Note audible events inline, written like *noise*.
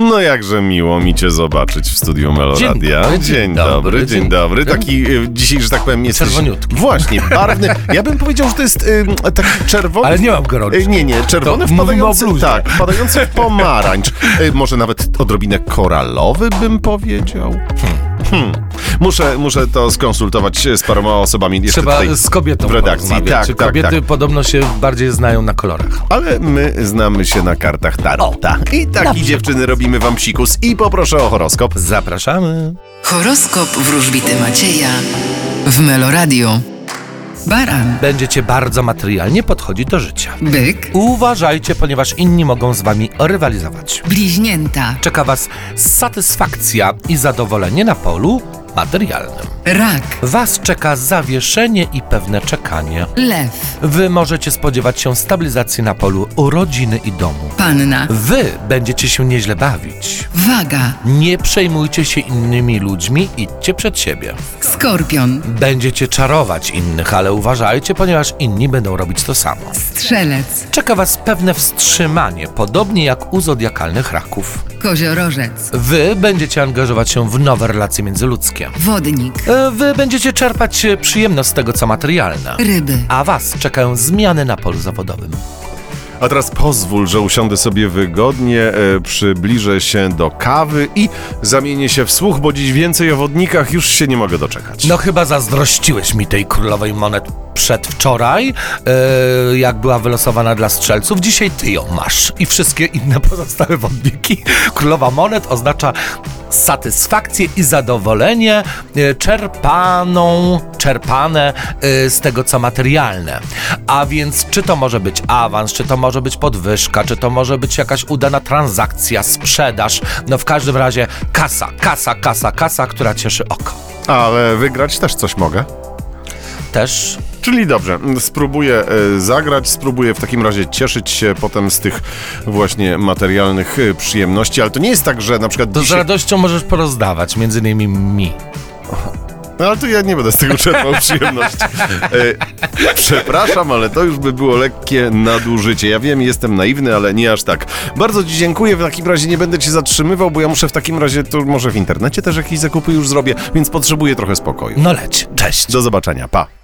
No jakże miło mi cię zobaczyć w studiu Meloradia. dobry, dzień dzień dobry, dzień dzień dobry. Taki y, dzisiaj, że tak powiem, jest Czerwoniutki. Właśnie, barwny. Ja bym powiedział, że to jest y, taki czerwony. Ale nie mam gorączki. Y, Nie, nie, czerwony To mówimy wpadający, bluzie. tak, wpadający w pomarańcz. Y, Może nawet odrobinę koralowy bym powiedział. Hmm. Muszę, muszę to skonsultować z paroma osobami jeszcze Trzeba tutaj z kobietą w redakcji. Tak, Czy tak, kobiety tak. podobno się bardziej znają na kolorach. Ale my znamy się na kartach Tarota. I taki dziewczyny robimy wam psikus i poproszę o horoskop. Zapraszamy. Horoskop wróżbity Macieja w Meloradio. Baran, Będziecie bardzo materialnie podchodzić do życia. byk, Uważajcie, ponieważ inni mogą z wami rywalizować. bliźnięta, Czeka was satysfakcja i zadowolenie na polu materialnym. rak, Was czeka zawieszenie i pewne czekanie. lew, Wy możecie spodziewać się stabilizacji na polu rodziny i domu. panna, Wy będziecie się nieźle bawić. waga, Nie przejmujcie się innymi ludźmi, idźcie przed siebie. skorpion, Będziecie czarować innych, ale uważajcie, ponieważ inni będą robić to samo. strzelec, Czeka Was pewne wstrzymanie, podobnie jak u zodiakalnych raków. koziorożec, Wy będziecie angażować się w nowe relacje międzyludzkie. Wodnik, E, Wy będziecie czerpać e, przyjemność z tego, co materialne. ryby, A Was czekają zmiany na polu zawodowym. A teraz pozwól, że usiądę sobie wygodnie, e, przybliżę się do kawy i zamienię się w słuch, bo dziś więcej o wodnikach już się nie mogę doczekać. No chyba zazdrościłeś mi tej królowej monet przedwczoraj, e, jak była wylosowana dla strzelców. Dzisiaj ty ją masz i wszystkie inne *laughs* pozostałe wodniki. Królowa monet oznacza satysfakcję i zadowolenie e, czerpaną, czerpane e, z tego, co materialne. A więc czy to może być awans, czy to może być podwyżka, czy to może być jakaś udana transakcja, sprzedaż. No w każdym razie kasa, kasa, kasa, kasa, która cieszy oko. Ale wygrać też coś mogę. Też Czyli dobrze, spróbuję e, zagrać, spróbuję w takim razie cieszyć się potem z tych właśnie materialnych e, przyjemności, ale to nie jest tak, że na przykład To z dzisiaj... radością możesz porozdawać, między innymi mi. No ale to ja nie będę z tego czerpał przyjemności. E, przepraszam, ale to już by było lekkie nadużycie. Ja wiem, jestem naiwny, ale nie aż tak. Bardzo Ci dziękuję, w takim razie nie będę Cię zatrzymywał, bo ja muszę w takim razie, to może w internecie też jakieś zakupy już zrobię, więc potrzebuję trochę spokoju. No leć, cześć. Do zobaczenia, pa.